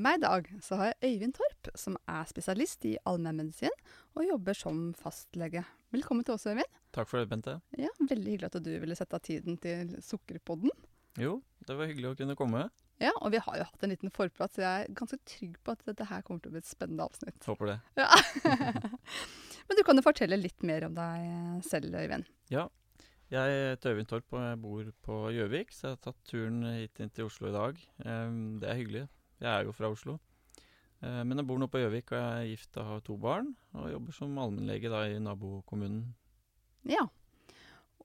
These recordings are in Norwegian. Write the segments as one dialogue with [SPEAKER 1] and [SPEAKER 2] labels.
[SPEAKER 1] Med meg i dag så har jeg Øyvind Torp, som er spesialist i allmennmedisin og jobber som fastlege. Velkommen til oss, Øyvind.
[SPEAKER 2] Takk for det, Bente.
[SPEAKER 1] Ja, Veldig hyggelig at du ville sette av tiden til Sukkerpodden.
[SPEAKER 2] Jo, det var hyggelig å kunne komme.
[SPEAKER 1] Ja, og vi har jo hatt en liten forprat, så jeg er ganske trygg på at dette her kommer til å bli et spennende avsnitt.
[SPEAKER 2] Håper det.
[SPEAKER 1] Ja. Men du kan jo fortelle litt mer om deg selv, Øyvind.
[SPEAKER 2] Ja. Jeg heter Øyvind Torp og jeg bor på Gjøvik, så jeg har tatt turen hit inn til Oslo i dag. Um, det er hyggelig. Jeg er jo fra Oslo. Uh, men jeg bor nå på Gjøvik, og jeg er gift og har to barn. Og jobber som allmennlege da i nabokommunen.
[SPEAKER 1] Ja.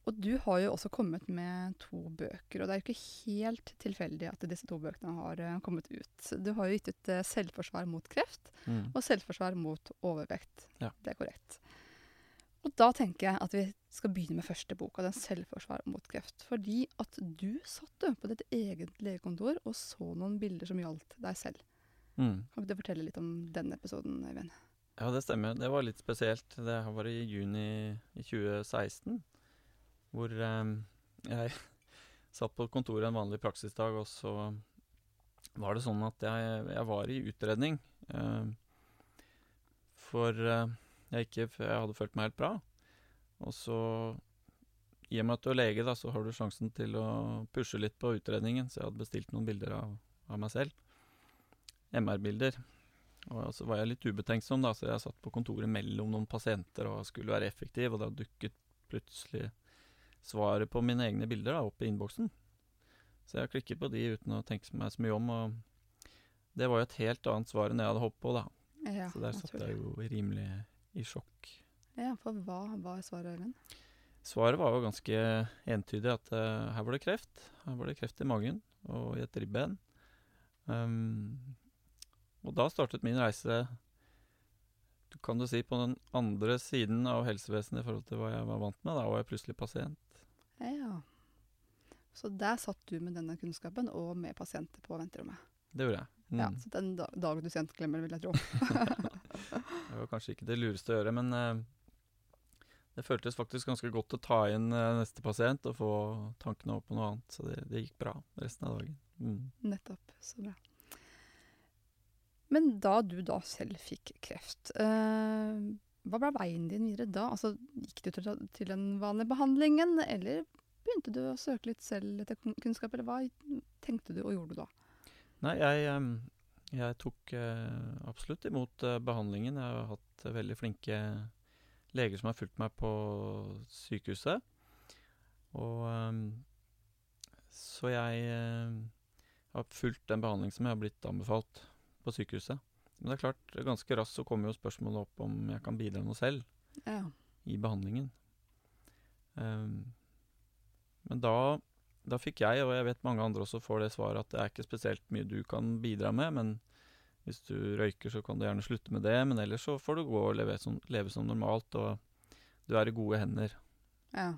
[SPEAKER 1] Og du har jo også kommet med to bøker, og det er jo ikke helt tilfeldig at disse to bøkene har uh, kommet ut. Du har jo gitt ut uh, 'Selvforsvar mot kreft'
[SPEAKER 2] Mm.
[SPEAKER 1] og 'Selvforsvar mot overvekt'.
[SPEAKER 2] Ja.
[SPEAKER 1] Det er korrekt. Og da tenker jeg at vi skal begynne med første boka, den 'Selvforsvar mot kreft'. Fordi at du satt du på ditt eget legekontor og så noen bilder som gjaldt deg selv.
[SPEAKER 2] Mm.
[SPEAKER 1] Kan ikke du fortelle litt om den episoden, Øyvind?
[SPEAKER 2] Ja, det stemmer. Det var litt spesielt. Det var i juni i 2016, hvor eh, jeg satt på kontoret en vanlig praksisdag, og så var det sånn at jeg, jeg var i utredning. eh, for eh, jeg ikke før jeg hadde følt meg helt bra. Og så, i og med at du er lege, da, så har du sjansen til å pushe litt på utredningen, så jeg hadde bestilt noen bilder av, av meg selv. MR-bilder. Og så var jeg litt ubetenksom, da, så jeg satt på kontoret mellom noen pasienter og skulle være effektiv, og da dukket plutselig svaret på mine egne bilder da, opp i innboksen. Så jeg klikket på de uten å tenke meg så mye om, og det var jo et helt annet svar enn jeg hadde håpet på, da.
[SPEAKER 1] Ja,
[SPEAKER 2] så der satt jeg jo rimelig i sjokk.
[SPEAKER 1] Ja, for hva var svaret, Øyvind?
[SPEAKER 2] Svaret var jo ganske entydig at uh, her var det kreft. Her var det kreft i magen og i et ribben. Um, og da startet min reise kan du si, på den andre siden av helsevesenet i forhold til hva jeg var vant med. Da var jeg plutselig pasient.
[SPEAKER 1] Ja. Så der satt du med denne kunnskapen, og med pasienter på venterommet.
[SPEAKER 2] Det gjorde jeg. Mm.
[SPEAKER 1] Ja, så den dag dagen du sent glemmer, vil jeg tro.
[SPEAKER 2] Det var kanskje ikke det lureste å gjøre, men eh, det føltes faktisk ganske godt å ta inn eh, neste pasient og få tankene over på noe annet. Så det, det gikk bra resten av dagen. Mm.
[SPEAKER 1] Nettopp. Så bra. Men da du da selv fikk kreft, eh, hva ble veien din videre da? Altså, Gikk du til, til den vanlige behandlingen, eller begynte du å søke litt selv etter kunnskap, eller hva tenkte du og gjorde du da?
[SPEAKER 2] Nei, jeg, em, jeg tok eh, absolutt imot eh, behandlingen. Jeg har hatt eh, veldig flinke leger som har fulgt meg på sykehuset. Og em, Så jeg eh, har fulgt den behandlingen som jeg har blitt anbefalt på sykehuset. Men det er klart, ganske raskt så kommer jo spørsmålet opp om jeg kan bidra noe selv
[SPEAKER 1] Ja.
[SPEAKER 2] i behandlingen. Men da, da fikk jeg, og jeg vet mange andre også får det svaret, at det er ikke spesielt mye du kan bidra med, men hvis du røyker, så kan du gjerne slutte med det, men ellers så får du gå og leve som, leve som normalt, og du er i gode hender.
[SPEAKER 1] ja.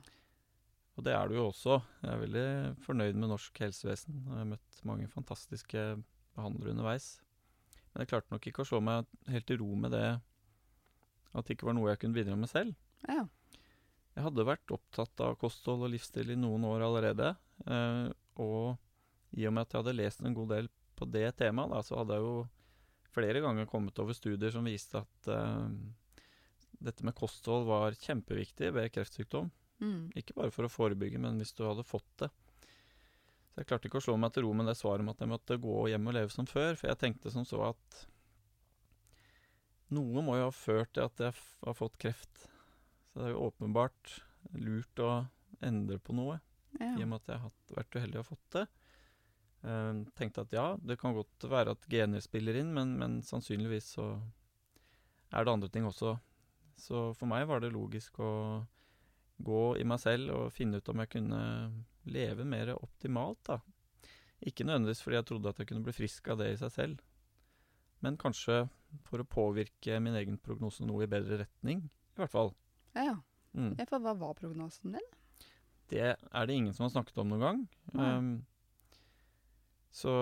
[SPEAKER 2] Og det er du jo også. Jeg er veldig fornøyd med norsk helsevesen. Jeg har møtt mange fantastiske behandlere underveis. Men jeg klarte nok ikke å slå meg helt til ro med det at det ikke var noe jeg kunne bidra med selv.
[SPEAKER 1] ja.
[SPEAKER 2] Jeg hadde vært opptatt av kosthold og livsstil i noen år allerede. Eh, og i og med at jeg hadde lest en god del på det temaet, da, så hadde jeg jo flere ganger kommet over studier som viste at eh, dette med kosthold var kjempeviktig ved kreftsykdom.
[SPEAKER 1] Mm.
[SPEAKER 2] Ikke bare for å forebygge, men hvis du hadde fått det. Så jeg klarte ikke å slå meg til ro med det svaret om at jeg måtte gå hjem og leve som før, for jeg tenkte som så at noe må jo ha ført til at jeg har fått kreft. Så det er jo åpenbart lurt å endre på noe, i og med at jeg har vært uheldig og fått det. Uh, tenkte at ja, det kan godt være at gener spiller inn, men, men sannsynligvis så er det andre ting også. Så for meg var det logisk å gå i meg selv og finne ut om jeg kunne leve mer optimalt, da. Ikke nødvendigvis fordi jeg trodde at jeg kunne bli frisk av det i seg selv, Men kanskje for å påvirke min egen prognose noe i bedre retning, i hvert fall.
[SPEAKER 1] Ja, ja.
[SPEAKER 2] Mm.
[SPEAKER 1] For hva var prognosen din?
[SPEAKER 2] Det er det ingen som har snakket om noen gang. Um, så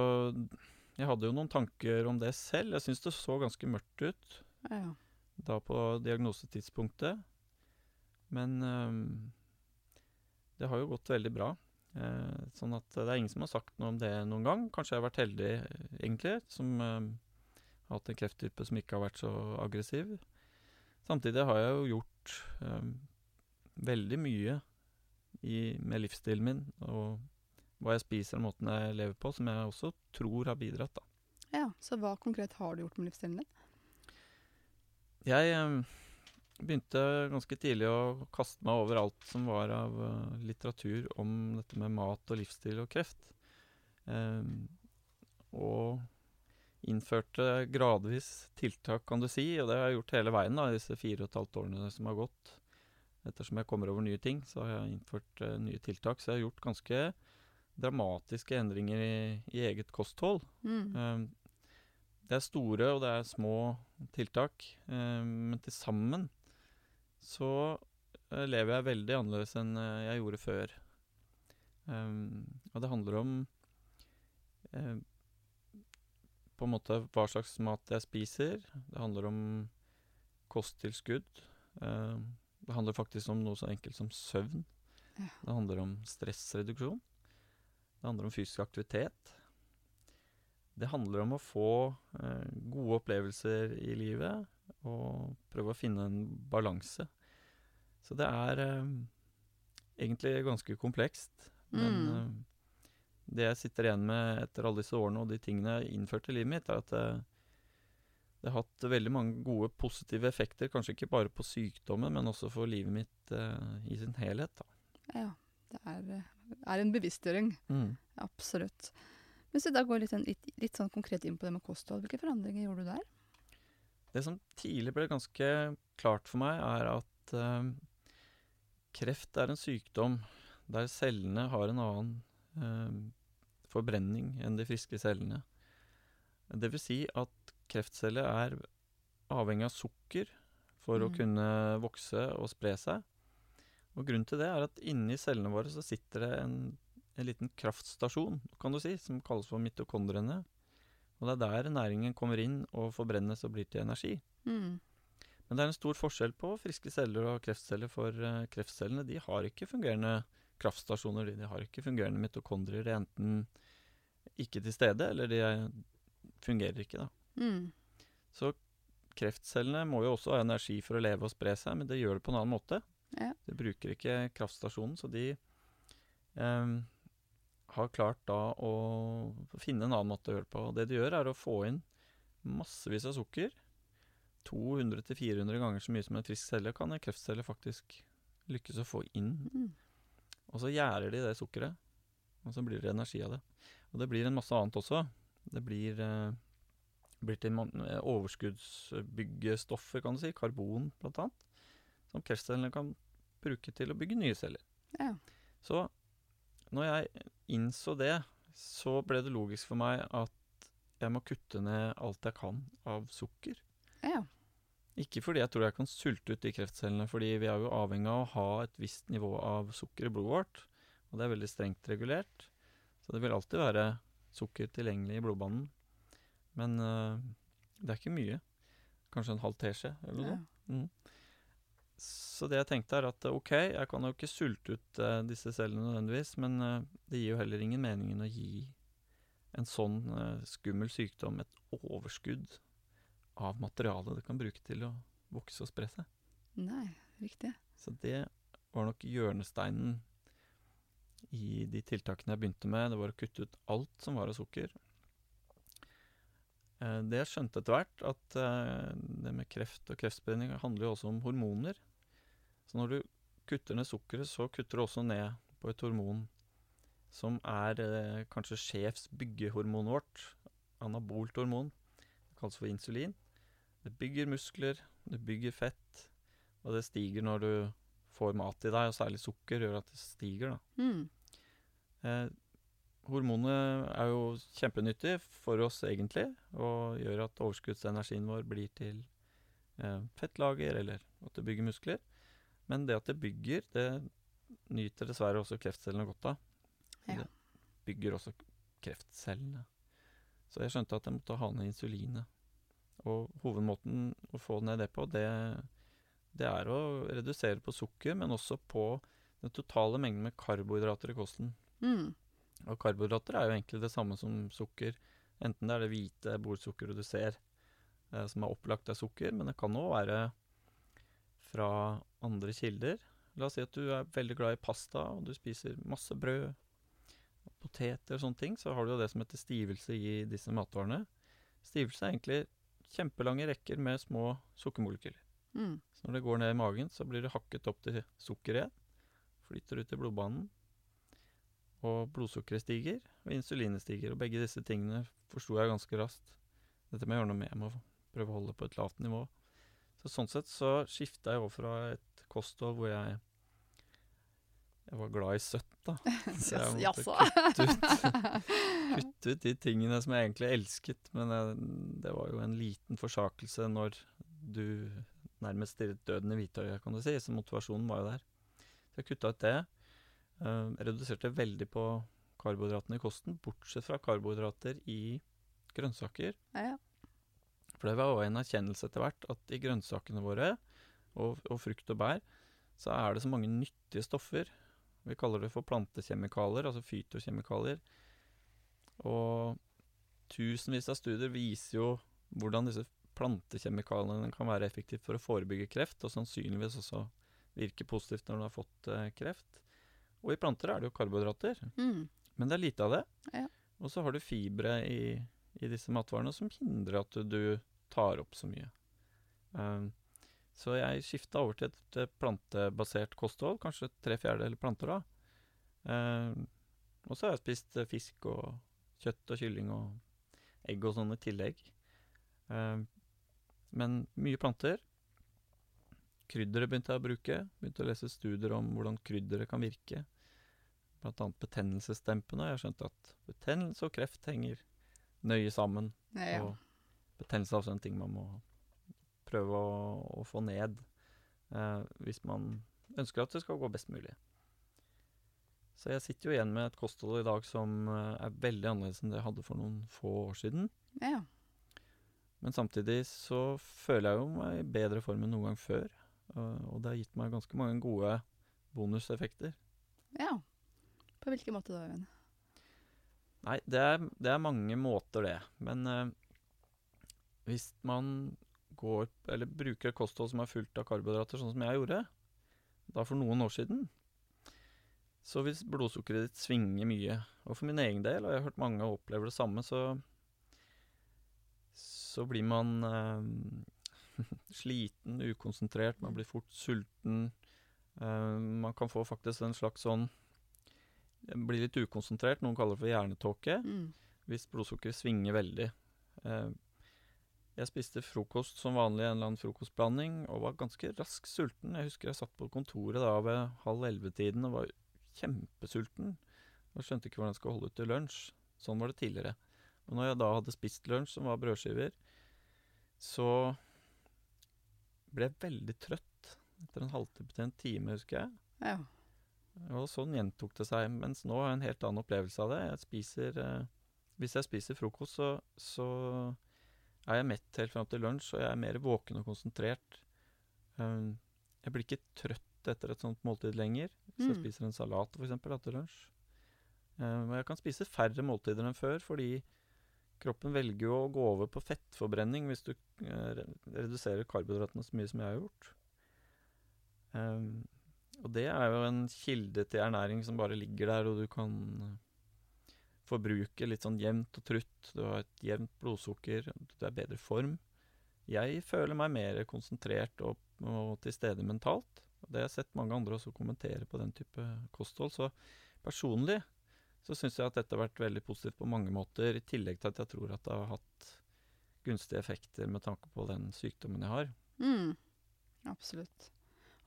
[SPEAKER 2] jeg hadde jo noen tanker om det selv. Jeg syns det så ganske mørkt ut
[SPEAKER 1] Ja,
[SPEAKER 2] da på diagnosetidspunktet. Men um, det har jo gått veldig bra. Eh, sånn at det er ingen som har sagt noe om det noen gang. Kanskje jeg har vært heldig, egentlig, som um, har hatt en krefttype som ikke har vært så aggressiv. Samtidig har jeg jo gjort um, veldig mye i, med livsstilen min og hva jeg spiser og måten jeg lever på, som jeg også tror har bidratt. da.
[SPEAKER 1] ja. Så hva konkret har du gjort med livsstilen din?
[SPEAKER 2] Jeg eh, begynte ganske tidlig å kaste meg over alt som var av uh, litteratur om dette med mat og livsstil og kreft. Um, og innførte gradvis tiltak, kan du si, og det har jeg gjort hele veien da, disse fire og et halvt årene som har gått. Ettersom jeg kommer over nye ting, så har jeg innført uh, nye tiltak. Så jeg har gjort ganske dramatiske endringer i, i eget kosthold.
[SPEAKER 1] Mm.
[SPEAKER 2] Um, det er store og det er små tiltak, um, men til sammen så uh, lever jeg veldig annerledes enn uh, jeg gjorde før. Um, og det handler om på en måte hva slags mat jeg spiser. Det handler om kosttilskudd. Um, det handler faktisk om noe så enkelt som søvn.
[SPEAKER 1] Ja.
[SPEAKER 2] Det handler om stressreduksjon. Det handler om fysisk aktivitet. Det handler om å få eh, gode opplevelser i livet og prøve å finne en balanse. Så det er eh, egentlig ganske komplekst. Men
[SPEAKER 1] Mm.
[SPEAKER 2] Eh, det jeg sitter igjen med etter alle disse årene og de tingene jeg har innført i livet mitt, er at det, det har hatt veldig mange gode positive effekter. Kanskje ikke bare på sykdommen, men også for livet mitt uh, i sin helhet. Da.
[SPEAKER 1] Ja. Det er, eh, er en bevisstgjøring. Absolutt. Hvis vi da går litt, sånn- litt, litt sånn konkret inn på det med kosthold, hvilke forandringer gjorde du der?
[SPEAKER 2] Det som tidlig ble ganske klart for meg, er at uh, kreft er en sykdom der cellene har en annen eh, forbrenning enn de friske cellene. Det vil si at kreftceller er avhengig av sukker for å
[SPEAKER 1] Mm.
[SPEAKER 2] kunne vokse og spre seg. Og grunnen til det er at inni cellene våre så sitter det en, en liten kraftstasjon, kan du si, som kalles for mitokondrene. Og det er der næringen kommer inn og forbrennes og blir til energi.
[SPEAKER 1] Mm.
[SPEAKER 2] Men det er en stor forskjell på friske celler og kreftceller, for eh, kreftcellene de har ikke fungerende kraftstasjoner. De, har ikke fungerende mitokondrier. De er enten ikke til stede, eller de er, fungerer ikke.
[SPEAKER 1] Mm.
[SPEAKER 2] Så kreftcellene må jo også ha energi for å leve og spre seg, men det gjør det på en annen måte.
[SPEAKER 1] Ja.
[SPEAKER 2] De bruker ikke kraftstasjonen, så de em, har klart da å finne en annen måte å gjøre det på. Det de gjør, er å få inn massevis av sukker. 200-400 ganger så mye som en frisk celle kan en kreftcelle faktisk lykkes å få inn.
[SPEAKER 1] Mm.
[SPEAKER 2] Og så gjærer de det sukkeret, og så blir det energi av det. Og det blir en masse annet også. Det blir, eh, blir til eh, overskuddsbyggestoffer, kan du si. Karbon, blant annet. Som kreftcellene kan bruke til å bygge nye celler.
[SPEAKER 1] Ja.
[SPEAKER 2] Så når jeg innså det, så ble det logisk for meg at jeg må kutte ned alt jeg kan av sukker.
[SPEAKER 1] ja.
[SPEAKER 2] Ikke fordi jeg tror jeg kan sulte ut de kreftcellene, fordi vi er jo avhengig av å ha et visst nivå av sukker i blodet vårt, og det er veldig strengt regulert. Så det vil alltid være sukker tilgjengelig i blodbanen. Men øh, det er ikke mye. Kanskje en halv teskje eller noe sånt. Så det jeg tenkte er at ok, jeg kan jo ikke sulte ut eh, disse cellene nødvendigvis, men eh, det gir jo heller ingen meningen å gi en sånn eh, skummel sykdom et overskudd av materialet det kan bruke til å vokse og spre seg.
[SPEAKER 1] Nei, riktig.
[SPEAKER 2] Så det var nok hjørnesteinen i de tiltakene jeg begynte med. Det var å kutte ut alt som var av sukker. Eh, Det jeg skjønte etter hvert, at eh, det med kreft og kreftspredning handler jo også om hormoner. Så når du kutter ned sukkeret, så kutter du også ned på et hormon som er eh, kanskje sjefs byggehormonet vårt. Anabolt hormon. Det kalles for insulin. Det bygger muskler, det bygger fett, og det stiger når du får mat i deg, og særlig sukker gjør at det stiger. da.
[SPEAKER 1] Mm.
[SPEAKER 2] Eh, hormonet er jo kjempenyttig for oss egentlig, og gjør at overskuddsenergien vår blir til eh, fettlager, eller at det bygger muskler. Men det at det bygger, det nyter dessverre også kreftcellene godt av.
[SPEAKER 1] Ja.
[SPEAKER 2] Det bygger også kreftcellene. Så jeg skjønte at jeg måtte ha ned insulinet. Og hovedmåten å få ned det på, det, det er å redusere på sukker, men også på den totale mengden med karbohydrater i kosten.
[SPEAKER 1] Mm.
[SPEAKER 2] Og karbohydrater er jo egentlig det samme som sukker. Enten det er det hvite bordsukkeret du ser, eh, som er opplagt av sukker, men det kan òg være fra andre kilder. La oss si at du er veldig glad i pasta, og du spiser masse brød, poteter og sånne ting. Så har du jo det som heter stivelse i disse matvarene. Stivelse er egentlig kjempelange rekker med små sukkermolekyler.
[SPEAKER 1] Mm.
[SPEAKER 2] Så når det går ned i magen, så blir det hakket opp til sukker igjen. Flyter ut i blodbanen. Og blodsukkeret stiger, og insulinet stiger. Og begge disse tingene forsto jeg ganske raskt. Dette må jeg gjøre noe med. Jeg må prøve å holde på et lavt nivå. Så sånn sett så skifta jeg over fra et kosthold hvor jeg jeg var glad i søtt, da. Så jeg måtte kutte ut, kutte ut de tingene som jeg egentlig elsket. Men jeg, det var jo en liten forsakelse når du nærmest stirret døden i hvitøyet, kan du si. Så motivasjonen var jo der. Så jeg kutta ut det. Jeg reduserte veldig på karbohydratene i kosten, bortsett fra karbohydrater i grønnsaker.
[SPEAKER 1] Ja, ja.
[SPEAKER 2] For det var jo en erkjennelse etter hvert at i grønnsakene våre, og, og frukt og bær, så er det så mange nyttige stoffer. Vi kaller det for plantekjemikalier, altså fytokjemikalier. Og tusenvis av studier viser jo hvordan disse plantekjemikaliene kan være effektivt for å forebygge kreft, og sannsynligvis også virke positivt når du har fått eh, kreft. Og i planter er det jo karbohydrater,
[SPEAKER 1] Mm.
[SPEAKER 2] men det er lite av det.
[SPEAKER 1] Ja.
[SPEAKER 2] Og så har du fibre i, i disse matvarene som hindrer at du, du tar opp så mye. Um, så jeg skifta over til et, plantebasert kosthold, kanskje tre fjerdedeler planter da. Eh, og så har jeg spist eh, fisk og kjøtt og kylling og egg og sånn i tillegg. Eh, men mye planter. Krydderet begynte jeg å bruke. Begynte å lese studier om hvordan krydderet kan virke. Blant annet betennelsesdempende. Jeg skjønte at betennelse og kreft henger nøye sammen.
[SPEAKER 1] Ja, ja.
[SPEAKER 2] Og betennelse er også en ting man må prøve å, å få ned eh, hvis man ønsker at det skal gå best mulig. Så jeg sitter jo igjen med et kosthold i dag som eh, er veldig annerledes enn det jeg hadde for noen få år siden.
[SPEAKER 1] ja.
[SPEAKER 2] Men samtidig så føler jeg jo meg i bedre form enn noen gang før. Og, og det har gitt meg ganske mange gode bonuseffekter.
[SPEAKER 1] ja. På hvilken måte da, Øyvind?
[SPEAKER 2] Nei, det er, det er mange måter, det. Men eh, hvis man går Eller bruker et kosthold som er fullt av karbohydrater, sånn som jeg gjorde, da for noen år siden Så hvis blodsukkeret ditt svinger mye, og for min egen del, og jeg har hørt mange opplever det samme, så så blir man eh, sliten, ukonsentrert, man blir fort sulten. Eh, man kan få faktisk en slags sånn Bli litt ukonsentrert, noen kaller det for hjernetåke
[SPEAKER 1] Mm.
[SPEAKER 2] hvis blodsukkeret svinger veldig. Eh, jeg spiste frokost som vanlig, en eller annen frokostblanding, og var ganske raskt sulten. Jeg husker jeg satt på kontoret da ved halv elleve-tiden og var kjempesulten. Og skjønte ikke hvordan jeg skulle holde ut til lunsj. Sånn var det tidligere. Og når jeg da hadde spist lunsj, som var brødskiver, så ble jeg veldig trøtt etter en halvtime til en time, husker jeg.
[SPEAKER 1] Ja.
[SPEAKER 2] Og sånn gjentok det seg. Mens nå har jeg en helt annen opplevelse av det. Jeg spiser eh, Hvis jeg spiser frokost, så, så er jeg mett helt fram til lunsj, og jeg er mer våken og konsentrert. Um, jeg blir ikke trøtt etter et sånt måltid lenger. Hvis jeg
[SPEAKER 1] Mm.
[SPEAKER 2] spiser en salat eksempel etter lunsj. Um, og jeg kan spise færre måltider enn før, fordi kroppen velger jo å gå over på fettforbrenning hvis du uh, reduserer karbohydratene så mye som jeg har gjort. Um, og det er jo en kilde til ernæring som bare ligger der, og du kan eh, forbruke litt sånn jevnt og trutt. Du har et jevnt blodsukker, du er bedre form. Jeg føler meg mer konsentrert og, og til stede mentalt. Og Det har jeg sett mange andre også kommentere på den type kosthold. Så personlig så syns jeg at dette har vært veldig positivt på mange måter, i tillegg til at jeg tror at det har hatt gunstige effekter med tanke på den sykdommen jeg har.
[SPEAKER 1] Mm. Absolutt.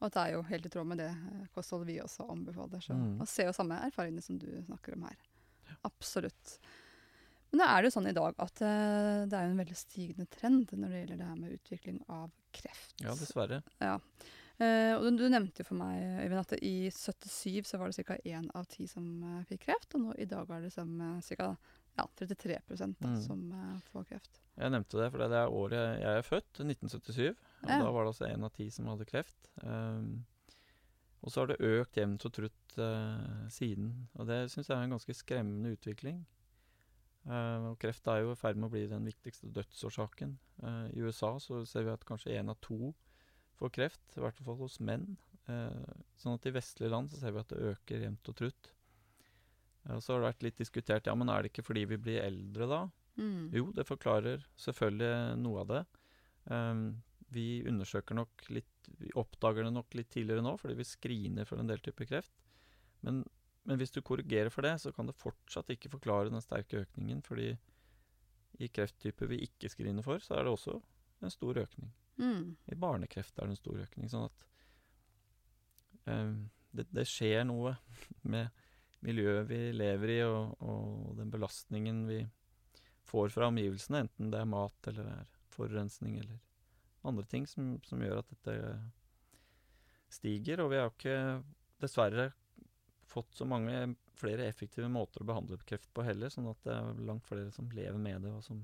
[SPEAKER 1] Og det er jo helt i tråd med det eh, kostholdet vi også anbefaler. Så
[SPEAKER 2] Mm.
[SPEAKER 1] man ser jo samme erfaringene som du snakker om her. Absolutt. Men da er det jo sånn i dag at eh, det er jo en veldig stigende trend når det gjelder det her med utvikling av kreft.
[SPEAKER 2] Ja, dessverre.
[SPEAKER 1] Ja. Eh, og du, du nevnte jo for meg, Øyvind, at i 77 så var det ca. én av ti som eh, fikk kreft, og nå i dag er det som uh, ca. Ja, 33 da,
[SPEAKER 2] Mm.
[SPEAKER 1] som eh, får kreft.
[SPEAKER 2] Jeg nevnte det, for det er året jeg er født, 1977. Og
[SPEAKER 1] Ja.
[SPEAKER 2] Da var det altså én av ti som hadde kreft. Um, og så har det økt jevnt og trutt eh, siden. Og det syns jeg er en ganske skremmende utvikling. Eh, og kreft er jo i ferd med å bli den viktigste dødsårsaken. Eh, I USA så ser vi at kanskje én av to får kreft, i hvert fall hos menn. Eh, sånn at i vestlige land så ser vi at det øker jevnt og trutt. Eh, og så har det vært litt diskutert ja, men er det ikke fordi vi blir eldre da?
[SPEAKER 1] Mm.
[SPEAKER 2] Jo, det forklarer selvfølgelig noe av det. Ehm, vi undersøker nok litt Vi oppdager det nok litt tidligere nå, fordi vi screener for en del typer kreft. Men, men hvis du korrigerer for det, så kan det fortsatt ikke forklare den sterke økningen. Fordi i krefttyper vi ikke screener for, så er det også en stor økning.
[SPEAKER 1] Mm.
[SPEAKER 2] I barnekreft er det en stor økning. Sånn at ehm, det, det skjer noe med miljøet vi lever i, og, og den belastningen vi får fra omgivelsene, enten det er mat eller det er forurensning eller andre ting som, som gjør at dette stiger. Og vi har ikke dessverre fått så mange flere effektive måter å behandle kreft på heller, sånn at det er langt flere som lever med det, og som,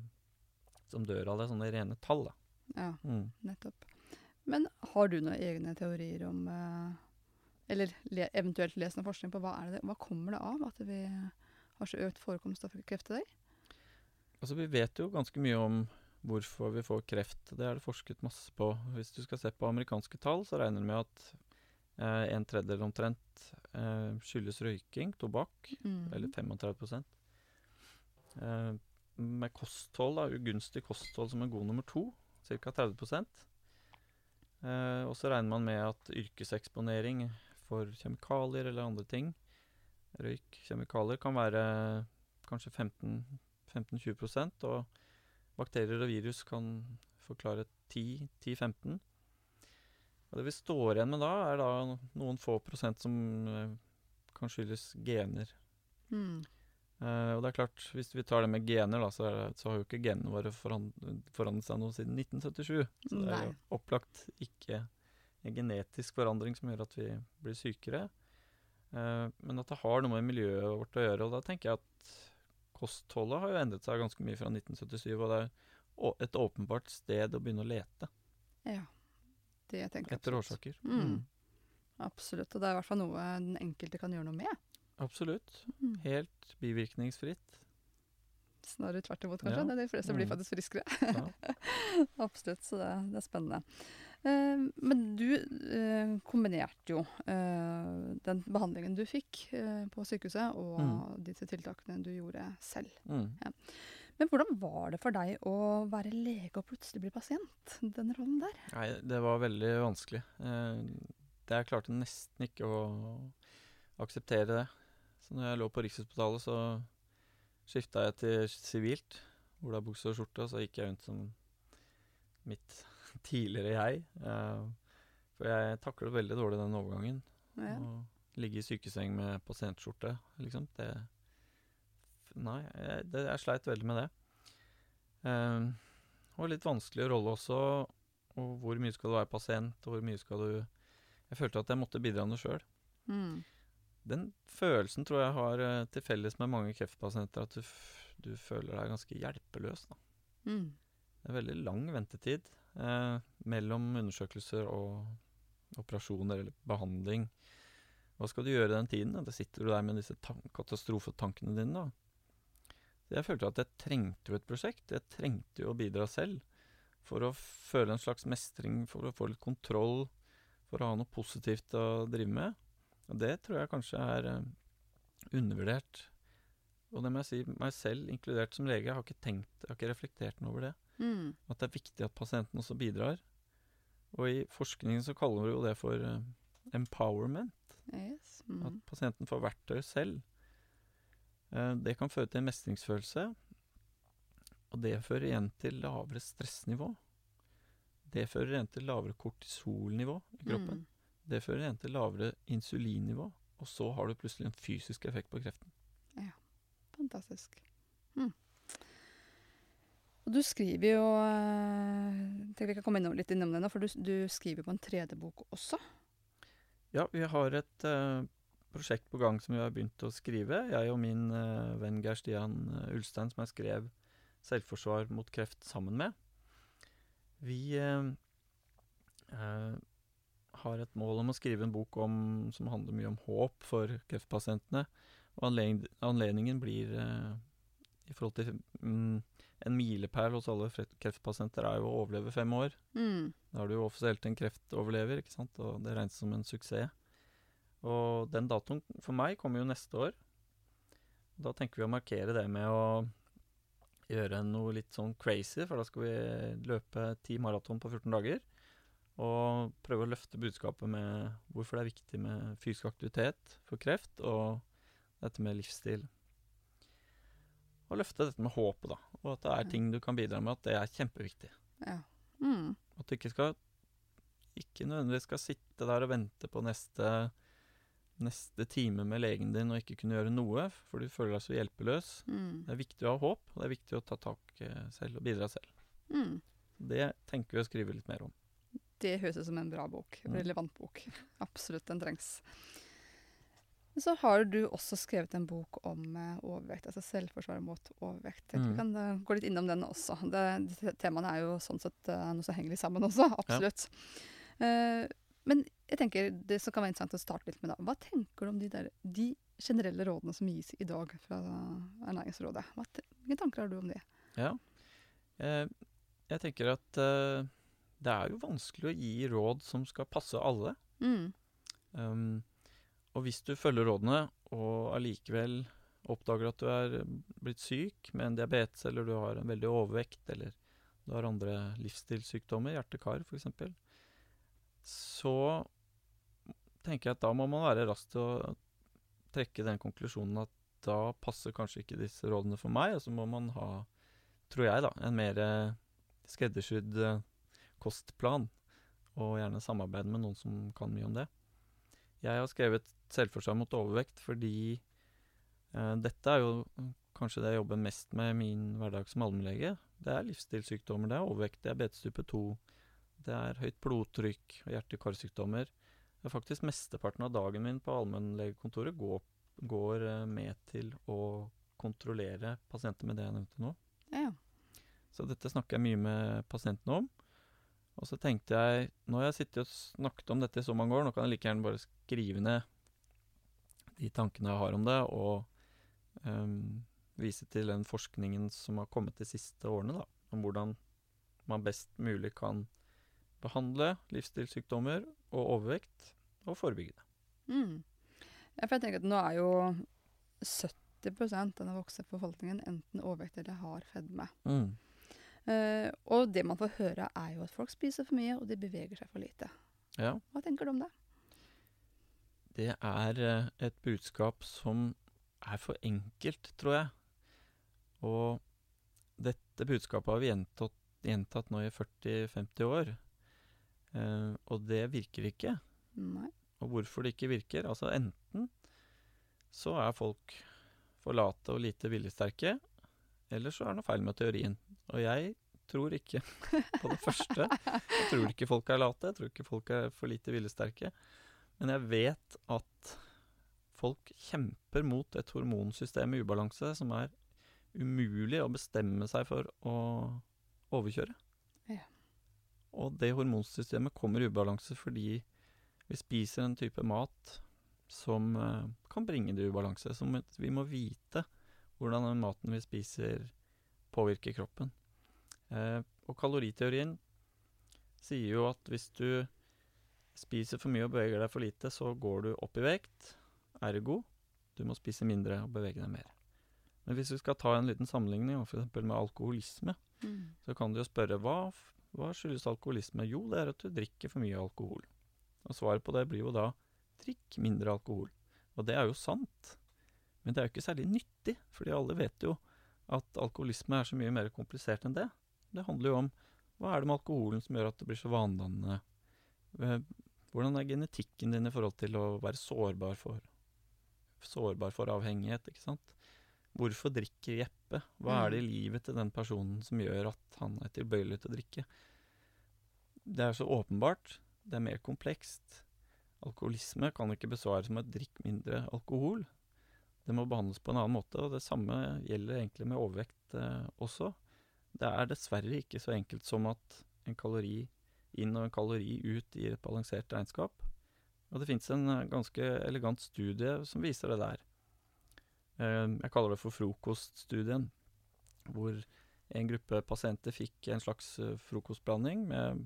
[SPEAKER 2] som dør av det, sånne rene tall. Da.
[SPEAKER 1] Ja,
[SPEAKER 2] Mm.
[SPEAKER 1] nettopp. Men har du noen egne teorier om eh, Eller le, eventuelt lest noe forskning på hva, er det, hva kommer det av at vi har så økt forekomst av kreft i dag?
[SPEAKER 2] Altså, vi vet jo ganske mye om hvorfor vi får kreft. Det er det forsket masse på. Hvis du skal se på amerikanske tall, så regner de med at eh, en tredjedel omtrent eh, skyldes røyking, tobakk,
[SPEAKER 1] Mm.
[SPEAKER 2] eller 35 eh, Med kosthold, da, ugunstig kosthold som er god nummer to, ca. 30 eh, Og så regner man med at yrkeseksponering for kjemikalier eller andre ting, røyk, kjemikalier, kan være kanskje 15 15-20% og bakterier og virus kan forklare 10-15. Og det vi står igjen med da, er da noen få prosent som eh, kan skyldes gener.
[SPEAKER 1] Mm.
[SPEAKER 2] Uh, og det er klart, hvis vi tar det med gener, da, så, det, så har jo ikke genene våre forand forandret seg noe siden 1977. Så det er jo opplagt ikke en genetisk forandring som gjør at vi blir sykere. Uh, men at det har noe med miljøet vårt å gjøre. Og da tenker jeg at kostholdet har jo endret seg ganske mye fra 1977. Og det er et åpenbart sted å begynne å lete
[SPEAKER 1] Ja. Det tenker jeg
[SPEAKER 2] etter årsaker.
[SPEAKER 1] Mm. Absolutt. Og det er i hvert fall noe den enkelte kan gjøre noe med.
[SPEAKER 2] Absolutt.
[SPEAKER 1] Mm.
[SPEAKER 2] Helt bivirkningsfritt.
[SPEAKER 1] Snarere tvert imot, kanskje.
[SPEAKER 2] Ja.
[SPEAKER 1] Det De fleste blir
[SPEAKER 2] Mm.
[SPEAKER 1] faktisk friskere.
[SPEAKER 2] Ja.
[SPEAKER 1] Absolutt, så det, det er spennende. Eh, men du eh, kombinerte jo eh, den behandlingen du fikk på sykehuset, og
[SPEAKER 2] Mm.
[SPEAKER 1] disse tiltakene du gjorde selv.
[SPEAKER 2] Mm.
[SPEAKER 1] Men hvordan var det for deg å være lege og plutselig bli pasient? Den rollen der?
[SPEAKER 2] Nei, det var veldig vanskelig. Eh, jeg klarte nesten ikke å akseptere det. Så når jeg lå på Rikshospitalet, så skifta jeg til sivilt. Olabukse og skjorte, og så gikk jeg rundt som mitt tidligere jeg. Uh, for jeg taklet veldig dårlig den overgangen.
[SPEAKER 1] Ja.
[SPEAKER 2] Å ligge i sykeseng med pasientskjorte, liksom. Det Nei, jeg, det, jeg sleit veldig med det. Uh, og litt vanskelig rolle også. Og hvor mye skal du være pasient, og hvor mye skal du Jeg følte at jeg måtte bidra noe sjøl.
[SPEAKER 1] Mm.
[SPEAKER 2] Den følelsen tror jeg har eh, til felles med mange kreftpasienter, at du, du føler deg ganske hjelpeløs. Da.
[SPEAKER 1] Mm.
[SPEAKER 2] Det er veldig lang ventetid mellom undersøkelser og operasjoner eller behandling. Hva skal du gjøre den tiden? Da sitter du der med disse katastrofetankene dine. da. Så jeg følte at jeg trengte jo et prosjekt. Jeg trengte jo å bidra selv. For å føle en slags mestring, for å få litt kontroll, for å ha noe positivt å drive med. Og det tror jeg kanskje er eh, undervurdert. Og det må jeg si, meg selv inkludert som lege, jeg har ikke tenkt, jeg har ikke reflektert noe over det.
[SPEAKER 1] Mm.
[SPEAKER 2] At det er viktig at pasienten også bidrar. Og i forskningen så kaller vi jo det for uh, empowerment.
[SPEAKER 1] Yes.
[SPEAKER 2] At
[SPEAKER 1] Mm.
[SPEAKER 2] pasienten får verktøy selv. Uh, det kan føre til en mestringsfølelse. Og det fører igjen til lavere stressnivå. Det fører igjen til lavere kortisolnivå i kroppen.
[SPEAKER 1] Mm.
[SPEAKER 2] Det fører igjen til lavere insulinnivå. Og så har du plutselig en fysisk effekt på kreften.
[SPEAKER 1] Ja. Fantastisk. Mm. Og du skriver jo eh, tenker Vi kan komme innom litt innom det nå, for du, du skriver på en 3D-bok også.
[SPEAKER 2] Ja, vi har et uh, prosjekt på gang som vi har begynt å skrive. Jeg og min uh, venn Geir Stian Ulstein, som jeg skrev 'Selvforsvar mot kreft' sammen med. Vi uh, har et mål om å skrive en bok om, som handler mye om håp for kreftpasientene. Og anledningen blir i forhold til mm, En milepæl hos alle kreftpasienter er jo å overleve fem år.
[SPEAKER 1] Mm.
[SPEAKER 2] Da er du jo offisielt en kreftoverlever, ikke sant? og det regnes som en suksess. Og den datoen for meg kommer jo neste år. Da tenker vi å markere det med å gjøre noe litt sånn crazy, for da skal vi løpe ti maraton på 14 dager. Og prøve å løfte budskapet med hvorfor det er viktig med fysisk aktivitet for kreft, og dette med livsstil. Og løfte dette med håpet, da. Og at det er ting du kan bidra med, at det er kjempeviktig.
[SPEAKER 1] Ja. Mm.
[SPEAKER 2] At du ikke skal Ikke nødvendigvis skal sitte der og vente på neste Neste time med legen din og ikke kunne gjøre noe, for du føler deg så hjelpeløs.
[SPEAKER 1] Mm.
[SPEAKER 2] Det er viktig å ha håp, og det er viktig å ta tak eh, selv og bidra selv.
[SPEAKER 1] Mm.
[SPEAKER 2] Det tenker vi å skrive litt mer om.
[SPEAKER 1] Det høres ut som en bra bok.
[SPEAKER 2] Mm.
[SPEAKER 1] Relevant bok. Absolutt, den trengs. Men Så har du også skrevet en bok om eh, overvekt, altså selvforsvar mot overvekt. Mm. Vi kan eh, gå litt innom den også. Det, disse temaene er jo sånn sett eh, noe som henger litt sammen også, absolutt. Eh, men jeg tenker det som kan være interessant å starte litt med, da. Hva tenker du om de, der, de generelle rådene som gis i dag fra Ernæringsrådet? Hva, hvilke tanker har du om det?
[SPEAKER 2] Ja. Jeg tenker at det er jo vanskelig å gi råd som skal passe alle.
[SPEAKER 1] Mm.
[SPEAKER 2] Um, og hvis du følger rådene og allikevel oppdager at du er blitt syk med en diabetes, eller du har en veldig overvekt, eller du har andre livsstilssykdommer, hjerte-kar f.eks., så tenker jeg at da må man være rask til å trekke den konklusjonen at da passer kanskje ikke disse rådene for meg, og så må man ha, tror jeg, da, en mer skreddersydd eh, kostplan, og gjerne samarbeide med noen som kan mye om det. Jeg har skrevet 'Selvforsvar mot overvekt' fordi eh, dette er jo kanskje det jeg jobber mest med i min hverdag som allmennlege. Det er livsstilssykdommer, det er overvekt, det er bedstupe 2, det er høyt blodtrykk og hjerte-karsykdommer. Er faktisk Mesteparten av dagen min på allmennlegekontoret går, går eh, med til å kontrollere pasienter med det jeg nevnte nå.
[SPEAKER 1] Ja, ja.
[SPEAKER 2] Så dette snakker jeg mye med pasientene om. Og så tenkte jeg, nå har jeg sittet og snakket om dette i så mange år, nå kan jeg like gjerne bare skrive ned de tankene jeg har om det, og um, vise til den forskningen som har kommet de siste årene, da, om hvordan man best mulig kan behandle livsstilssykdommer og overvekt, og forebygge det.
[SPEAKER 1] Mm. Ja, for jeg tenker at nå er jo 70 av den voksne befolkningen enten overvekt eller har fedme. Eh, og det man får høre, er jo at folk spiser for mye, og de beveger seg for lite.
[SPEAKER 2] Ja.
[SPEAKER 1] Hva tenker du om det?
[SPEAKER 2] Det er eh, et budskap som er for enkelt, tror jeg. Og dette budskapet har vi gjentatt, gjentatt nå i 40-50 år. Uh, og det virker ikke.
[SPEAKER 1] Nei.
[SPEAKER 2] Og hvorfor det ikke virker? Altså enten så er folk for late og lite viljesterke, eller så er det noe feil med teorien. Og jeg tror ikke på det første. Jeg tror ikke folk er late, jeg tror ikke folk er for lite viljesterke. Men jeg vet at folk kjemper mot et hormonsystem i ubalanse som er umulig å bestemme seg for å overkjøre.
[SPEAKER 1] Ja.
[SPEAKER 2] Og det hormonsystemet kommer i ubalanse fordi vi spiser en type mat som eh, kan bringe det i ubalanse. Så vi må vite hvordan den maten vi spiser, påvirker kroppen. Eh, og kaloriteorien sier jo at hvis du spiser for mye og beveger deg for lite, så går du opp i vekt. Ergo, du må spise mindre og bevege deg mer. Men hvis vi skal ta en liten sammenligning, for med alkoholisme,
[SPEAKER 1] Mm.
[SPEAKER 2] så kan du jo spørre hva, hva skyldes alkoholisme? Jo, det er at du drikker for mye alkohol. Og svaret på det blir jo da drikk mindre alkohol. Og det er jo sant, men det er jo ikke særlig nyttig, fordi alle vet jo at alkoholisme er så mye mer komplisert enn det. Det handler jo om hva er det med alkoholen som gjør at det blir så vanedannende? Eh, Hvordan er genetikken din i forhold til å være sårbar for, sårbar for avhengighet, ikke sant? Hvorfor drikker Jeppe? Hva er det
[SPEAKER 1] Mm.
[SPEAKER 2] i livet til den personen som gjør at han er tilbøyelig til å drikke? Det er så åpenbart. Det er mer komplekst. Alkoholisme kan ikke besvares med 'drikk mindre alkohol'. Det må behandles på en annen måte, og det samme gjelder egentlig med overvekt eh, også. Det er dessverre ikke så enkelt som at en kalori inn og en kalori ut gir et balansert regnskap. Og det fins en eh, ganske elegant studie som viser det der. Eh, Jeg kaller det for frokoststudien, hvor en gruppe pasienter fikk en slags eh, frokostblanding med,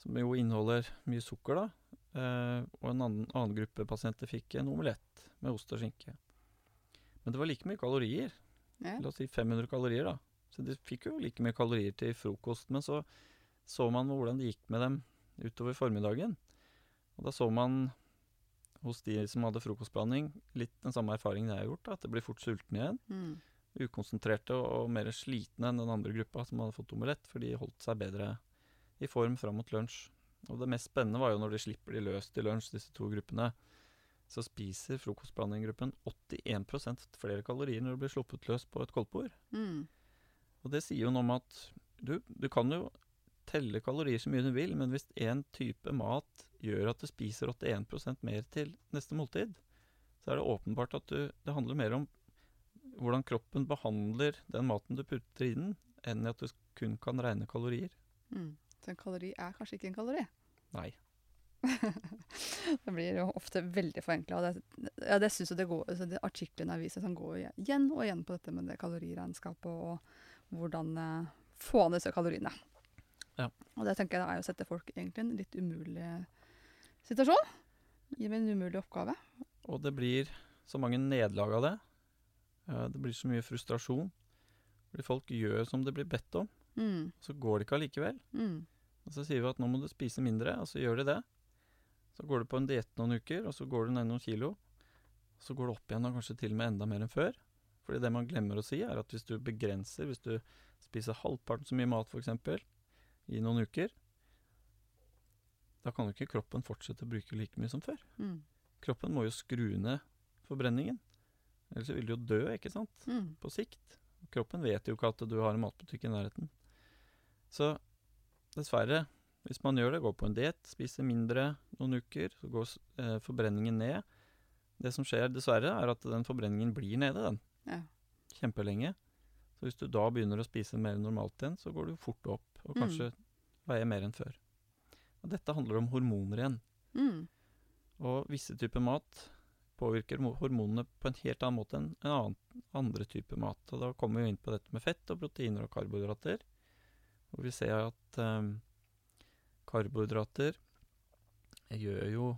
[SPEAKER 2] som jo inneholder mye sukker, da. Eh, og en annen, annen gruppe pasienter fikk en omelett med ost og skinke. Men det var like mye kalorier.
[SPEAKER 1] Ja.
[SPEAKER 2] La oss si 500 kalorier, da. Så de fikk jo like mye kalorier til frokost. Men så så man hvordan det gikk med dem utover formiddagen. Og da så man hos de som hadde frokostblanding, litt den samme erfaringen jeg har gjort. Da, at det blir fort sulten igjen.
[SPEAKER 1] Mm.
[SPEAKER 2] Ukonsentrerte og, og mer slitne enn den andre gruppa som hadde fått omelett, for de holdt seg bedre i form fram mot lunsj. Og det mest spennende var jo når de slipper de løs til lunsj, disse to gruppene. Så spiser frokostblandinggruppen 81% flere kalorier når det blir sluppet løs på et koldtbord.
[SPEAKER 1] Mm.
[SPEAKER 2] Og det sier jo noe om at du, du kan jo telle kalorier så mye du vil, men hvis én type mat gjør at du spiser 81% mer til neste måltid, så er det åpenbart at du, det handler mer om hvordan kroppen behandler den maten du putter i den, enn at du kun kan regne kalorier.
[SPEAKER 1] Mm. Så en kalori er kanskje ikke en kalori.
[SPEAKER 2] Nei.
[SPEAKER 1] Det blir jo ofte veldig forenkla. Det, ja, det syns jo det går så det Artiklene i som går igjen og igjen på dette med det kaloriregnskapet og hvordan eh, få ned disse kaloriene.
[SPEAKER 2] Ja.
[SPEAKER 1] Og det tenker jeg er å sette folk egentlig i en litt umulig situasjon. Gi meg en umulig oppgave.
[SPEAKER 2] Og det blir så mange nederlag av det. Eh, Det blir så mye frustrasjon. Fordi folk gjør som det blir bedt om,
[SPEAKER 1] Mm.
[SPEAKER 2] så går det ikke allikevel.
[SPEAKER 1] Mm.
[SPEAKER 2] Og så sier vi at nå må du spise mindre, og så gjør de det. Så går du på en diett noen uker, og så går du ned noen kilo. Så går det opp igjen, og kanskje til og med enda mer enn før. Fordi det man glemmer å si, er at hvis du begrenser, hvis du spiser halvparten så mye mat f.eks. i noen uker, da kan jo ikke kroppen fortsette å bruke like mye som før.
[SPEAKER 1] Mm.
[SPEAKER 2] Kroppen må jo skru ned forbrenningen. Ellers vil du jo dø, ikke sant?
[SPEAKER 1] Mm.
[SPEAKER 2] På sikt. Kroppen vet jo ikke at du har en matbutikk i nærheten. Så dessverre, hvis man gjør det, går på en diett, spiser mindre noen uker, så går eh, forbrenningen ned. Det som skjer dessverre, er at den forbrenningen blir nede, den.
[SPEAKER 1] Ja.
[SPEAKER 2] Kjempelenge. Så hvis du da begynner å spise mer normalt igjen, så går du fort opp, og
[SPEAKER 1] Mm.
[SPEAKER 2] kanskje veier mer enn før. Og dette handler om hormoner igjen.
[SPEAKER 1] Mm.
[SPEAKER 2] Og visse typer mat påvirker hormonene på en helt annen måte enn en annen, andre typer mat. Og da kommer vi inn på dette med fett og proteiner og karbohydrater. Hvor vi ser at eh, karbohydrater gjør jo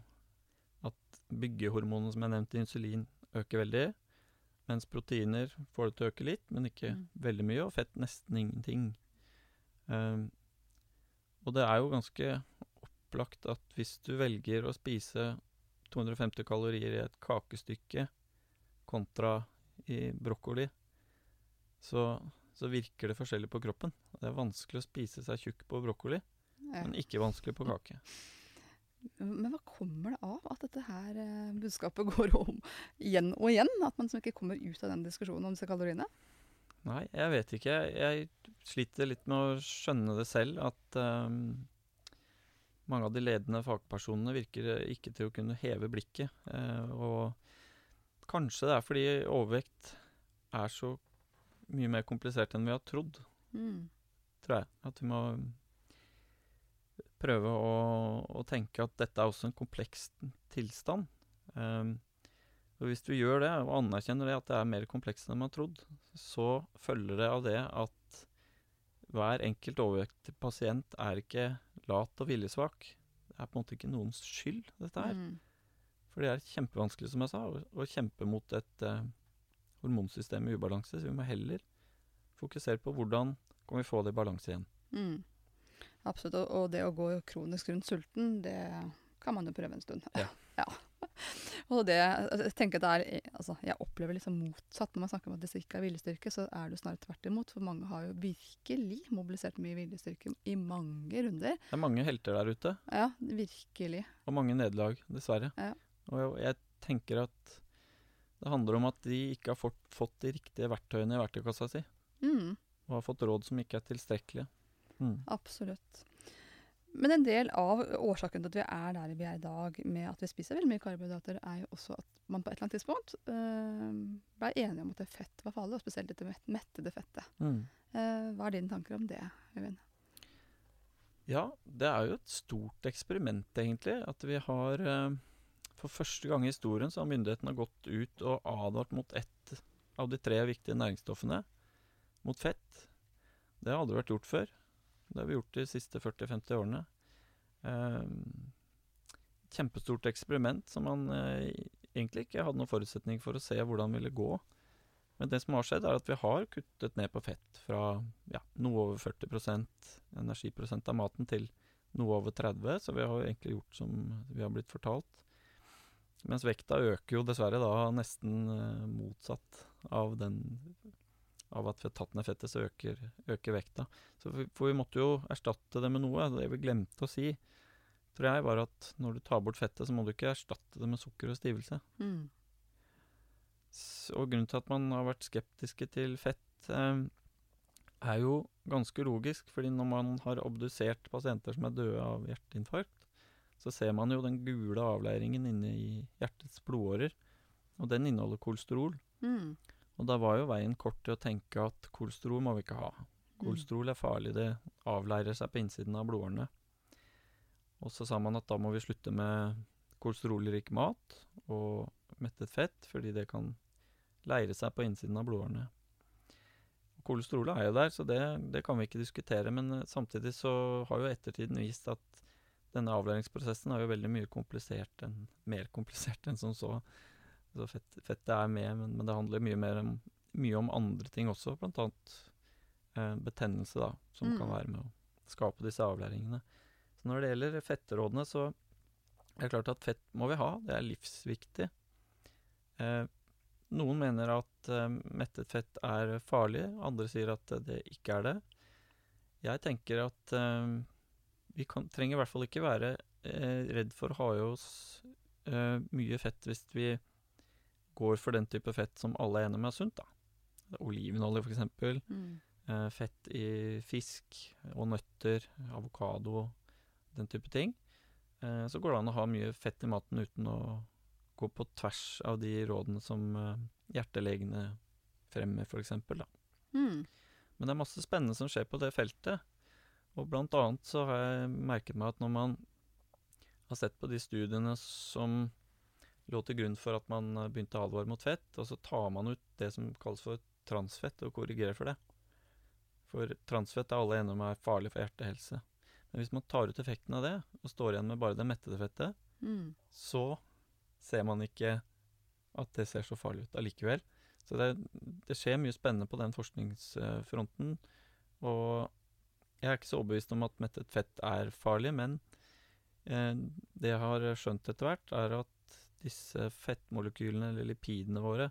[SPEAKER 2] at byggehormonene som jeg nevnte, insulin, øker veldig. Mens proteiner får det til å øke litt, men ikke
[SPEAKER 1] Mm.
[SPEAKER 2] veldig mye. Og fett nesten ingenting. Eh, og det er jo ganske opplagt at hvis du velger å spise 250 kalorier i et kakestykke kontra i brokkoli, så, så virker det forskjellig på kroppen. Det er vanskelig å spise seg tjukk på brokkoli,
[SPEAKER 1] Ja.
[SPEAKER 2] men ikke vanskelig på kake.
[SPEAKER 1] Men hva kommer det av at dette her eh, budskapet går om igjen og igjen? At man liksom ikke kommer ut av den diskusjonen om disse kaloriene?
[SPEAKER 2] Nei, jeg vet ikke. Jeg sliter litt med å skjønne det selv, at um, mange av de ledende fagpersonene virker ikke til å kunne heve blikket. Uh, og kanskje det er fordi overvekt er så mye mer komplisert enn vi har trodd,
[SPEAKER 1] Mm.
[SPEAKER 2] tror jeg. At vi må prøve å, å tenke at dette er også en kompleks tilstand. Um, og hvis du gjør det, og anerkjenner det at det er mer komplekst enn man har trodd, så følger det av det at hver enkelt overvektig pasient er ikke lat og viljesvak. Det er på en måte ikke noens skyld, dette her.
[SPEAKER 1] Mm.
[SPEAKER 2] For det er kjempevanskelig, som jeg sa, å, å kjempe mot et eh, hormonsystem i ubalanse. Så vi må heller fokusere på hvordan kan vi få det i balanse igjen.
[SPEAKER 1] Mm. Absolutt. Og, det å gå kronisk rundt sulten, det kan man jo prøve en stund.
[SPEAKER 2] Ja.
[SPEAKER 1] ja. Og det, altså, jeg tenker det er, altså, jeg opplever liksom motsatt når man snakker om at det ikke er viljestyrke, så er det jo snarere tvert imot. For mange har jo virkelig mobilisert mye viljestyrke i mange runder.
[SPEAKER 2] Det er mange helter der ute,
[SPEAKER 1] Ja, virkelig.
[SPEAKER 2] og mange nederlag, dessverre.
[SPEAKER 1] Ja.
[SPEAKER 2] Og jeg, jeg tenker at Det handler om at de ikke har fått, fått de riktige verktøyene i verktøykassa si,
[SPEAKER 1] Mm,
[SPEAKER 2] og har fått råd som ikke er tilstrekkelige. Mm.
[SPEAKER 1] absolutt. Men en del av årsaken til at vi er der vi er i dag, med at vi spiser veldig mye karbohydrater, er jo også at man på et eller annet tidspunkt øh, ble enige om at fett var farlig, og spesielt dette met mettede fettet.
[SPEAKER 2] Mm.
[SPEAKER 1] Uh, hva er dine tanker om det, Øyvind?
[SPEAKER 2] Ja, det er jo et stort eksperiment, egentlig. At vi har eh, For første gang i historien så har myndighetene gått ut og advart mot ett av de tre viktige næringsstoffene, mot fett. Det aldri vært gjort før. Det har vi gjort de siste 40-50 årene. Eh, kjempestort eksperiment som man eh, egentlig ikke hadde noen forutsetning for å se hvordan det ville gå. Men det som har skjedd, er at vi har kuttet ned på fett fra ja, noe over 40% energiprosent av maten til noe over 30 så vi har egentlig gjort som vi har blitt fortalt. Mens vekta øker jo dessverre da nesten eh, motsatt av den av at tatt ned fettet, så øker, øker vekta. Så vi, for vi måtte jo erstatte det med noe. Det vi glemte å si, tror jeg, var at når du tar bort fettet, så må du ikke erstatte det med sukker og stivelse.
[SPEAKER 1] Mm.
[SPEAKER 2] Og grunnen til at man har vært skeptiske til fett, eh, er jo ganske logisk. fordi når man har obdusert pasienter som er døde av hjerteinfarkt, så ser man jo den gule avleiringen inne i hjertets blodårer. Og den inneholder kolesterol.
[SPEAKER 1] Mm.
[SPEAKER 2] Og da var jo veien kort til å tenke at kolesterol må vi ikke ha. Kolesterol er farlig, det avleirer seg på innsiden av blodårene. Og så sa man at da må vi slutte med kolesterolrik mat og mettet fett, fordi det kan leire seg på innsiden av blodårene. Kolesterolet er jo der, så det, det kan vi ikke diskutere. Men eh, samtidig så har jo ettertiden vist at denne avlæringsprosessen er jo veldig mye komplisert enn, mer komplisert enn som så. Så fett, fettet er med, men, men det handler mye mer om, mye om andre ting også, annet eh, betennelse, da, som
[SPEAKER 1] Mm.
[SPEAKER 2] kan være med å skape disse avlæringene. Så når det gjelder fetterådene, så er det klart at fett må vi ha, det er livsviktig. Eh, noen mener at eh, mettet fett er farlig, andre sier at det ikke er det. Jeg tenker at eh, vi kan, trenger i hvert fall ikke være eh, redd for å ha i oss eh, mye fett hvis vi går for den type fett som alle er enige med er sunt. da. Olivenolje, f.eks.
[SPEAKER 1] Mm.
[SPEAKER 2] Eh, fett i fisk og nøtter, avokado, den type ting. Eh, så går det an å ha mye fett i maten uten å gå på tvers av de rådene som eh, hjertelegene fremmer, f.eks.
[SPEAKER 1] Mm.
[SPEAKER 2] Men det er masse spennende som skjer på det feltet. Og blant annet så har jeg merket meg at når man har sett på de studiene som lå til grunn for at man eh, begynte alvor mot fett, og så tar man ut det som kalles for transfett, og korrigerer for det. For transfett er alle enige om er farlig for hjertehelse. Men hvis man tar ut effekten av det, og står igjen med bare det mettede fettet,
[SPEAKER 1] Mm.
[SPEAKER 2] så ser man ikke at det ser så farlig ut allikevel. Så det, det skjer mye spennende på den forskningsfronten. Og jeg er ikke så overbevist om at mettet fett er farlig, men eh, det jeg har skjønt etter hvert, er at disse fettmolekylene, eller lipidene våre,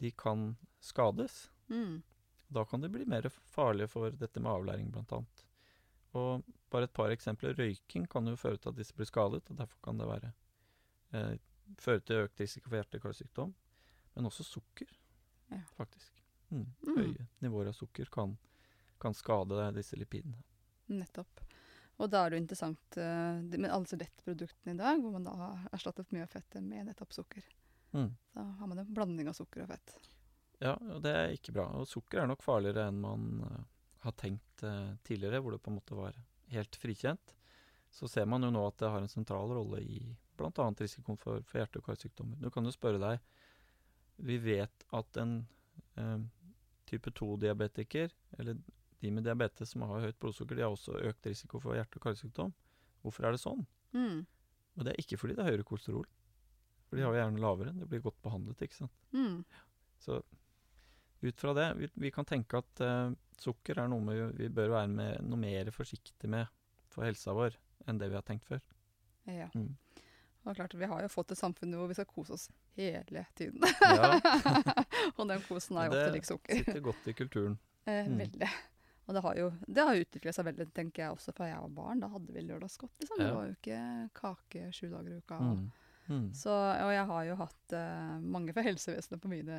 [SPEAKER 2] de kan skades.
[SPEAKER 1] Mm.
[SPEAKER 2] Da kan de bli mer farlige for dette med avlæring, blant annet. Og bare et par eksempler. Røyking kan jo føre til at disse blir skadet, og derfor kan det være eh, føre til økt risiko for hjerte-karsykdom. Men også sukker,
[SPEAKER 1] Ja.
[SPEAKER 2] faktisk. Mm.
[SPEAKER 1] Mm.
[SPEAKER 2] Høye nivåer av sukker kan, kan skade disse lipidene.
[SPEAKER 1] Nettopp. Og da er det jo interessant eh, med alle lettproduktene i dag, hvor man da har erstattet mye av fettet med nettopp sukker.
[SPEAKER 2] Mm.
[SPEAKER 1] Da har man en blanding av sukker og fett.
[SPEAKER 2] Ja, og det er ikke bra. Og sukker er nok farligere enn man eh, har tenkt eh, tidligere, hvor det på en måte var helt frikjent. Så ser man jo nå at det har en sentral rolle i bl.a. risikoen for, for hjerte- og karsykdommer. Du kan jo spørre deg Vi vet at en eh, type 2-diabetiker, eller de med diabetes som har høyt blodsukker, de har også økt risiko for hjerte- og karsykdom. Hvorfor er det sånn?
[SPEAKER 1] Mm.
[SPEAKER 2] Og det er ikke fordi det er høyere kolesterol. For de har jo gjerne lavere. Det blir godt behandlet, ikke sant.
[SPEAKER 1] Mm.
[SPEAKER 2] Så ut fra det, vi, vi kan tenke at uh, sukker er noe vi, vi bør være med, noe mer forsiktig med for helsa vår enn det vi har tenkt før.
[SPEAKER 1] Ja.
[SPEAKER 2] Mm.
[SPEAKER 1] Og klart, vi har jo fått et samfunn hvor vi skal kose oss hele tiden.
[SPEAKER 2] Ja.
[SPEAKER 1] og den kosen er jo ofte lik sukker.
[SPEAKER 2] Det Sitter godt i kulturen.
[SPEAKER 1] Eh,
[SPEAKER 2] Mm.
[SPEAKER 1] Veldig. Og det har jo det har utviklet seg veldig, tenker jeg, også fra jeg var barn. Da hadde vi lørdagsgodt, liksom. Det
[SPEAKER 2] Ja.
[SPEAKER 1] var jo ikke kake sju dager i uka.
[SPEAKER 2] Mm. Mm.
[SPEAKER 1] Så, og jeg har jo hatt uh, mange fra helsevesenet på mine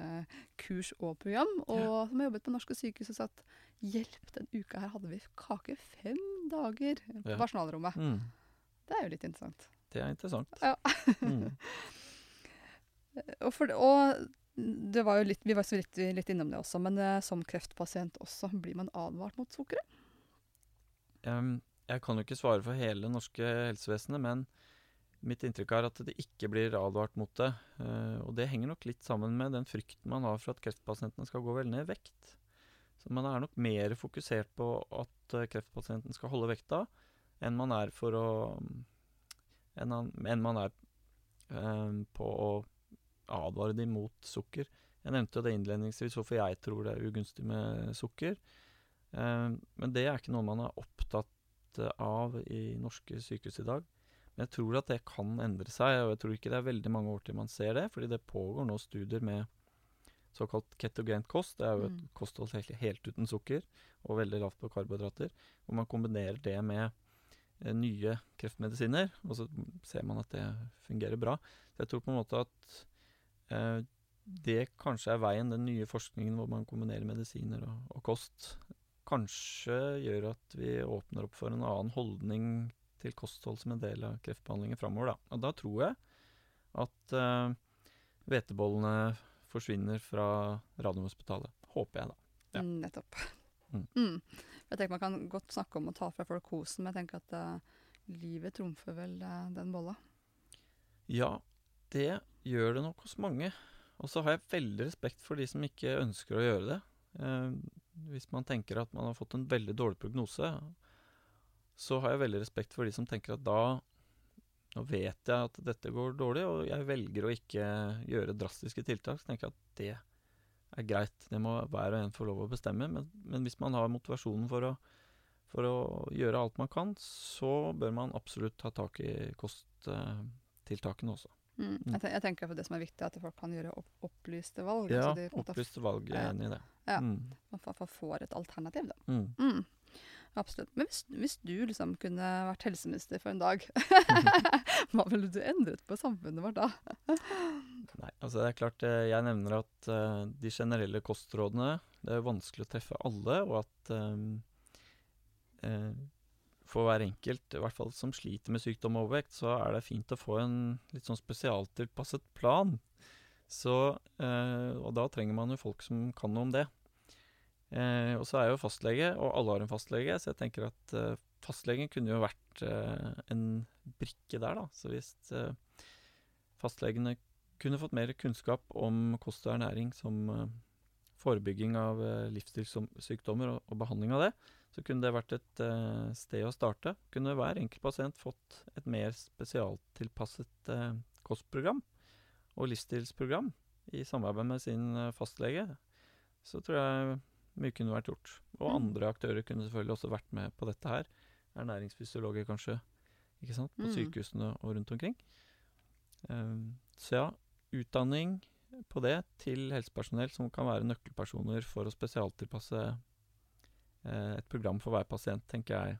[SPEAKER 1] kurs og program, og som har jobbet på norske sykehus og sagt hjelp, den uka her hadde vi kake fem dager på
[SPEAKER 2] Ja.
[SPEAKER 1] personalrommet.
[SPEAKER 2] Mm.
[SPEAKER 1] Det er jo litt interessant.
[SPEAKER 2] Det er interessant.
[SPEAKER 1] Ja.
[SPEAKER 2] mm.
[SPEAKER 1] Og, for, og det var jo litt, vi var så litt, litt innom det også, men eh, som kreftpasient også, blir man advart mot sukkeret?
[SPEAKER 2] Um, jeg kan jo ikke svare for hele det norske helsevesenet, men mitt inntrykk er at det ikke blir advart mot det. Uh, og det henger nok litt sammen med den frykten man har for at kreftpasientene skal gå veldig ned i vekt. Så man er nok mer fokusert på at eh, kreftpasienten skal holde vekta, enn man er for å enn man er um, på å advare dem mot sukker. Jeg nevnte jo det innledningsvis hvorfor jeg tror det er ugunstig med sukker. Eh, men det er ikke noe man er opptatt eh, av i norske sykehus i dag. Men jeg tror at det kan endre seg, og jeg tror ikke det er veldig mange år til man ser det. Fordi det pågår nå studier med såkalt ketogent kost. Det er jo et
[SPEAKER 1] Mm.
[SPEAKER 2] kosthold helt, helt uten sukker og veldig lavt på karbohydrater. Hvor man kombinerer det med eh, nye kreftmedisiner, og så ser man at det fungerer bra. Så jeg tror på en måte at det kanskje er veien, den nye forskningen hvor man kombinerer medisiner og, og kost, kanskje gjør at vi åpner opp for en annen holdning til kosthold som en del av kreftbehandlingen framover. Da. Og da tror jeg at hvetebollene uh, forsvinner fra Radiumhospitalet. Håper jeg, da. Ja.
[SPEAKER 1] Mm, Nettopp.
[SPEAKER 2] Mm.
[SPEAKER 1] Mm. Jeg tenker Man kan godt snakke om å ta fra folk kosen, men jeg tenker at uh, livet trumfer vel uh, den bolla.
[SPEAKER 2] Ja, det gjør det nok hos mange. Og så har jeg veldig respekt for de som ikke ønsker å gjøre det. Eh, hvis man tenker at man har fått en veldig dårlig prognose, så har jeg veldig respekt for de som tenker at da Nå vet jeg at dette går dårlig, og jeg velger å ikke gjøre drastiske tiltak. Så tenker jeg at det er greit. Det må hver og en få lov å bestemme. Men, men hvis man har motivasjonen for å, for å gjøre alt man kan, så bør man absolutt ta tak i kosttiltakene også.
[SPEAKER 1] Mm.
[SPEAKER 2] Mm.
[SPEAKER 1] Jeg, ten jeg tenker at Det som er viktig, at folk kan gjøre opp opplyste valg.
[SPEAKER 2] Ja,
[SPEAKER 1] altså på
[SPEAKER 2] opplyste valg. Jeg er enig i det.
[SPEAKER 1] Ja.
[SPEAKER 2] Mm.
[SPEAKER 1] man får et alternativ, da.
[SPEAKER 2] Mm.
[SPEAKER 1] Mm. Absolutt. Men hvis, hvis du liksom kunne vært helseminister for en dag, hva ville du endret på samfunnet vårt da?
[SPEAKER 2] Nei, altså det er klart eh, Jeg nevner at uh, de generelle kostrådene Det er vanskelig å treffe alle, og at um, eh, for hver enkelt, i hvert fall som sliter med sykdom og overvekt, så er det fint å få en litt sånn spesialtilpasset plan. Så, eh, og da trenger man jo folk som kan noe om det. Eh, og så er jeg jo fastlege, og alle har en fastlege, så jeg tenker at eh, fastlegen kunne jo vært eh, en brikke der, da. Så hvis eh, fastlegene kunne fått mer kunnskap om kost og ernæring som eh, forebygging av livsstilssykdommer og, og behandling av det, så kunne det vært et uh, sted å starte. Kunne hver enkelt pasient fått et mer spesialtilpasset uh, kostprogram og livsstilsprogram i samarbeid med sin uh, fastlege. Så tror jeg mye kunne vært gjort. Og
[SPEAKER 1] Mm.
[SPEAKER 2] andre aktører kunne selvfølgelig også vært med på dette her. Ernæringsfysiologer kanskje, ikke sant, på
[SPEAKER 1] Mm.
[SPEAKER 2] sykehusene og rundt omkring. Um, så ja, utdanning på det til helsepersonell som kan være nøkkelpersoner for å spesialtilpasse et program for hver pasient, tenker jeg.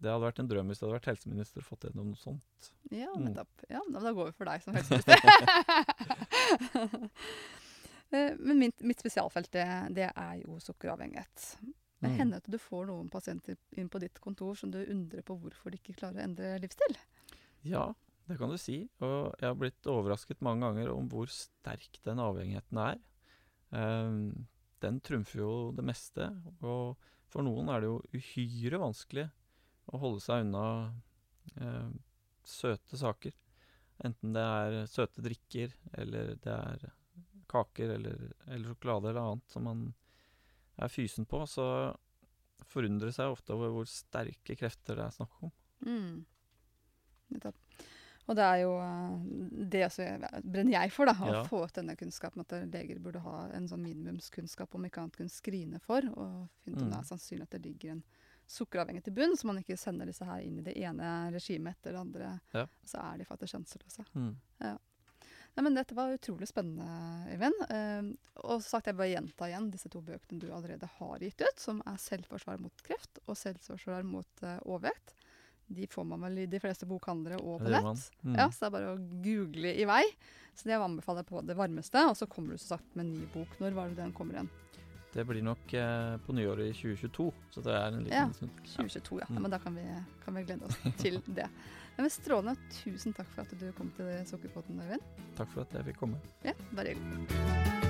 [SPEAKER 2] Det hadde vært en drøm hvis jeg hadde vært helseminister og fått gjennom noe sånt.
[SPEAKER 1] Ja,
[SPEAKER 2] Mm.
[SPEAKER 1] nettopp. Ja, men da går vi for deg som helseminister. Eh, Men mitt, mitt spesialfelt, det, det er jo sukkeravhengighet. Det
[SPEAKER 2] Mm.
[SPEAKER 1] hender at du får noen pasienter inn på ditt kontor som du undrer på hvorfor de ikke klarer å endre livsstil.
[SPEAKER 2] Ja, det kan du si. Og jeg har blitt overrasket mange ganger om hvor sterk den avhengigheten er. Ehm, den trumfer jo det meste. Og for noen er det jo uhyre vanskelig å holde seg unna eh, søte saker. Enten det er søte drikker, eller det er kaker eller, eller sjokolade eller annet som man er fysen på. Så forundrer seg ofte over hvor sterke krefter det er snakk om.
[SPEAKER 1] Mm. Nettopp. Og det er jo eh, det også brenner jeg for, da. Å
[SPEAKER 2] Ja.
[SPEAKER 1] få ut denne kunnskapen. At leger burde ha en sånn minimumskunnskap om ikke annet kunne skrine for. Og finne ut om
[SPEAKER 2] Mm.
[SPEAKER 1] det er sannsynlig at det ligger en sukkeravhengighet i bunn, så man ikke sender disse her inn i det ene regimet etter det andre.
[SPEAKER 2] Ja.
[SPEAKER 1] Så er de faktisk sjanseløse.
[SPEAKER 2] Mm.
[SPEAKER 1] Nei, men Dette var utrolig spennende, Øyvind. Eh, og sagt, jeg bare gjenta igjen disse to bøkene du allerede har gitt ut, som er 'Selvforsvar mot kreft' og 'Selvforsvar mot eh, overvekt'. De får man vel i de fleste bokhandlere og på nett.
[SPEAKER 2] Mm.
[SPEAKER 1] Ja, så det er bare å google i vei. Så det anbefaler jeg på det varmeste. Og så kommer du som sagt med en ny bok. Når var det den kommer igjen?
[SPEAKER 2] Det blir nok eh, på nyåret i 2022, så det er en liten
[SPEAKER 1] Ja,
[SPEAKER 2] stund.
[SPEAKER 1] 2022, ja. ja
[SPEAKER 2] Mm.
[SPEAKER 1] men da kan vi, kan vi glede oss til det. Ja, men Strålende. Tusen takk for at du kom til Sukkerpotten, Øyvind.
[SPEAKER 2] Takk for at jeg fikk komme.
[SPEAKER 1] Ja, bare hyggelig.